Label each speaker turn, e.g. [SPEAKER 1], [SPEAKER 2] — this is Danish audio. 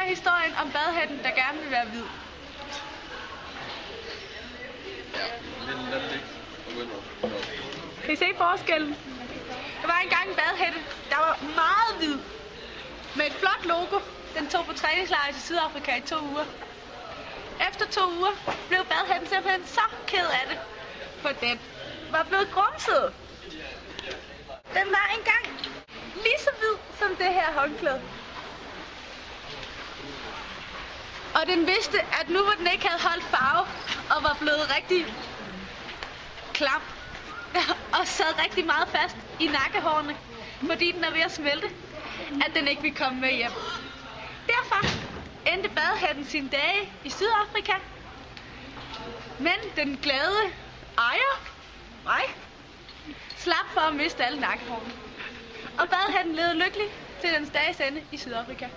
[SPEAKER 1] er historien om badhatten, der gerne vil være hvid.
[SPEAKER 2] Ja, lidt lad det
[SPEAKER 1] Kan I se forskellen? Der var engang en badhætte, der var meget hvid. Med et flot logo. Den tog på træningslejr til Sydafrika i to uger. Efter to uger blev badhatten simpelthen så ked af det. For den var blevet grumset. Den var engang lige så hvid som det her håndklæde. Og den vidste, at nu hvor den ikke havde holdt farve og var blevet rigtig klam og sad rigtig meget fast i nakkehårene, fordi den er ved at smelte, at den ikke ville komme med hjem. Derfor endte badhatten sine dage i Sydafrika. Men den glade ejer, mig, slap for at miste alle nakkehårene. Og badhatten levede lykkelig til dens dages ende i Sydafrika.